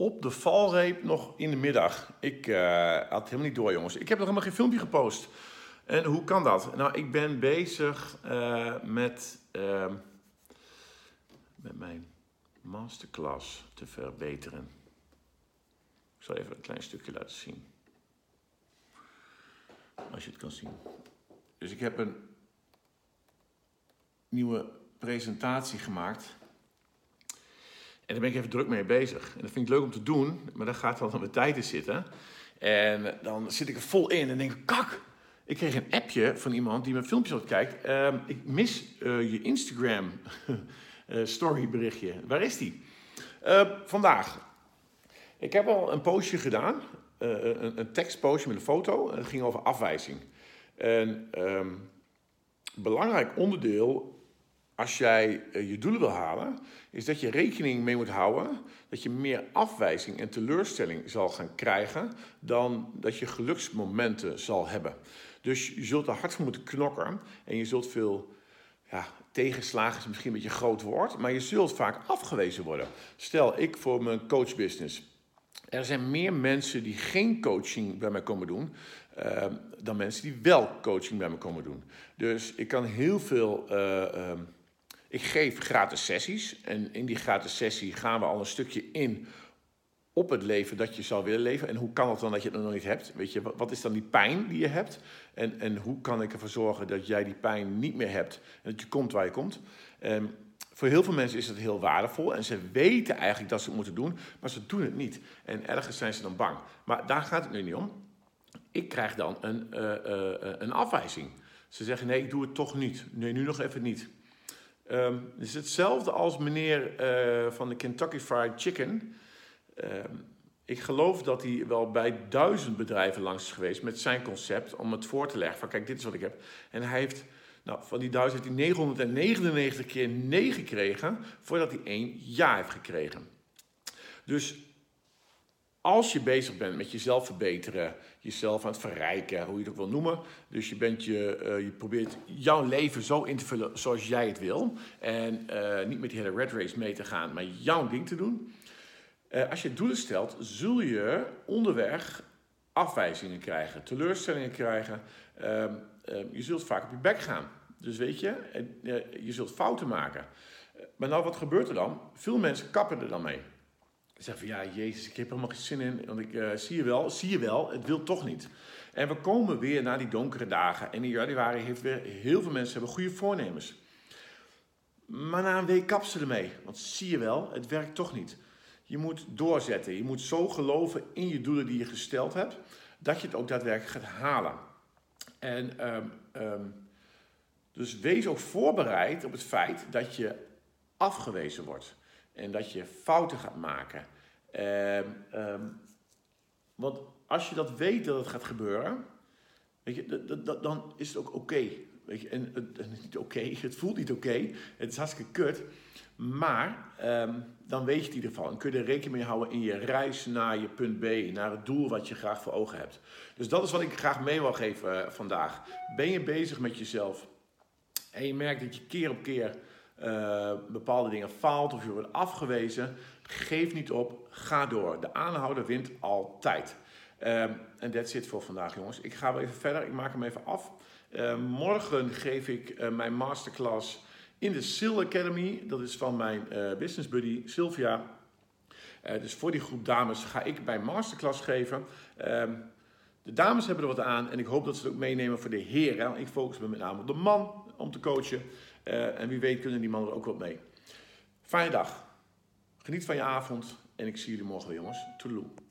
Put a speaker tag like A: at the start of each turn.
A: op de valreep nog in de middag. Ik uh, had helemaal niet door, jongens. Ik heb nog helemaal geen filmpje gepost. En hoe kan dat? Nou, ik ben bezig uh, met, uh, met mijn masterclass te verbeteren. Ik zal even een klein stukje laten zien. Als je het kan zien. Dus ik heb een nieuwe presentatie gemaakt. En daar ben ik even druk mee bezig. En dat vind ik leuk om te doen, maar dan gaat wel aan mijn tijd in zitten. En dan zit ik er vol in en denk ik, kak, ik kreeg een appje van iemand die mijn filmpjes al kijkt. Uh, ik mis uh, je Instagram uh, story berichtje. Waar is die? vandaag. Ik heb al een postje gedaan. een, een tekstpostje met een foto. Het ging over afwijzing. En um, belangrijk onderdeel als jij je doelen wil halen, is dat je rekening mee moet houden dat je meer afwijzing en teleurstelling zal gaan krijgen dan dat je geluksmomenten zal hebben. Dus je zult er hard voor moeten knokken en je zult veel ja, tegenslagen is misschien een beetje groot woord, maar je zult vaak afgewezen worden. Stel, ik voor mijn coachbusiness. Er zijn meer mensen die geen coaching bij mij komen doen, uh, dan mensen die wel coaching bij me komen doen. Dus ik kan heel veel. Uh, uh, ik geef gratis sessies. En in die gratis sessie gaan we al een stukje in op het leven dat je zou willen leven. En hoe kan het dan dat je het nog niet hebt? Weet je, wat is dan die pijn die je hebt? En, en hoe kan ik ervoor zorgen dat jij die pijn niet meer hebt en dat je komt waar je komt? Um, voor heel veel mensen is het heel waardevol en ze weten eigenlijk dat ze het moeten doen, maar ze doen het niet. En ergens zijn ze dan bang. Maar daar gaat het nu niet om. Ik krijg dan een, uh, uh, een afwijzing. Ze zeggen: nee, ik doe het toch niet. Nee, nu nog even niet. Um, het is hetzelfde als meneer uh, van de Kentucky Fried Chicken. Um, ik geloof dat hij wel bij duizend bedrijven langs is geweest met zijn concept om het voor te leggen. Van kijk, dit is wat ik heb. En hij heeft, nou, van die duizend heeft hij 999 keer nee gekregen voordat hij één ja heeft gekregen. Dus als je bezig bent met jezelf verbeteren, jezelf aan het verrijken, hoe je het ook wil noemen. Dus je, bent je, uh, je probeert jouw leven zo in te vullen zoals jij het wil. En uh, niet met die hele red race mee te gaan, maar jouw ding te doen. Uh, als je doelen stelt, zul je onderweg afwijzingen krijgen, teleurstellingen krijgen. Ehm, ehm, je zult vaak op je bek gaan. Dus weet je, je zult fouten maken. Maar nou, wat gebeurt er dan? Veel mensen kappen er dan mee. Zeggen van ja, Jezus, ik heb helemaal geen zin in. Want ik uh, zie je wel, zie je wel, het wil toch niet. En we komen weer naar die donkere dagen. En in januari heeft weer heel veel mensen hebben goede voornemens. Maar na een week kap ze ermee. Want zie je wel, het werkt toch niet. Je moet doorzetten. Je moet zo geloven in je doelen die je gesteld hebt, dat je het ook daadwerkelijk gaat halen. En um, um, dus wees ook voorbereid op het feit dat je afgewezen wordt. En dat je fouten gaat maken. Um, um, want als je dat weet dat het gaat gebeuren, weet je, dan is het ook oké. Weet je, en het, niet oké, het voelt niet oké, het is hartstikke kut. Maar um, dan weet je het in ieder geval. En kun je er rekening mee houden in je reis naar je punt B, naar het doel wat je graag voor ogen hebt. Dus dat is wat ik graag mee wil geven uh, vandaag. Ben je bezig met jezelf en je merkt dat je keer op keer uh, bepaalde dingen faalt of je wordt afgewezen, geef niet op, ga door. De aanhouder wint altijd. En um, that's it voor vandaag, jongens. Ik ga wel even verder, ik maak hem even af. Uh, morgen geef ik uh, mijn masterclass in de Sil Academy. Dat is van mijn business buddy Sylvia. dus voor die groep dames ga ik mijn masterclass geven. Um, de dames hebben er wat aan en ik hoop dat ze het ook meenemen voor de heren. Ik focus me met name op de man om te coachen. Uh, en wie weet kunnen die mannen er ook wat mee. Fijne dag. Geniet van je avond en ik zie jullie morgen weer jongens. Toedeloe.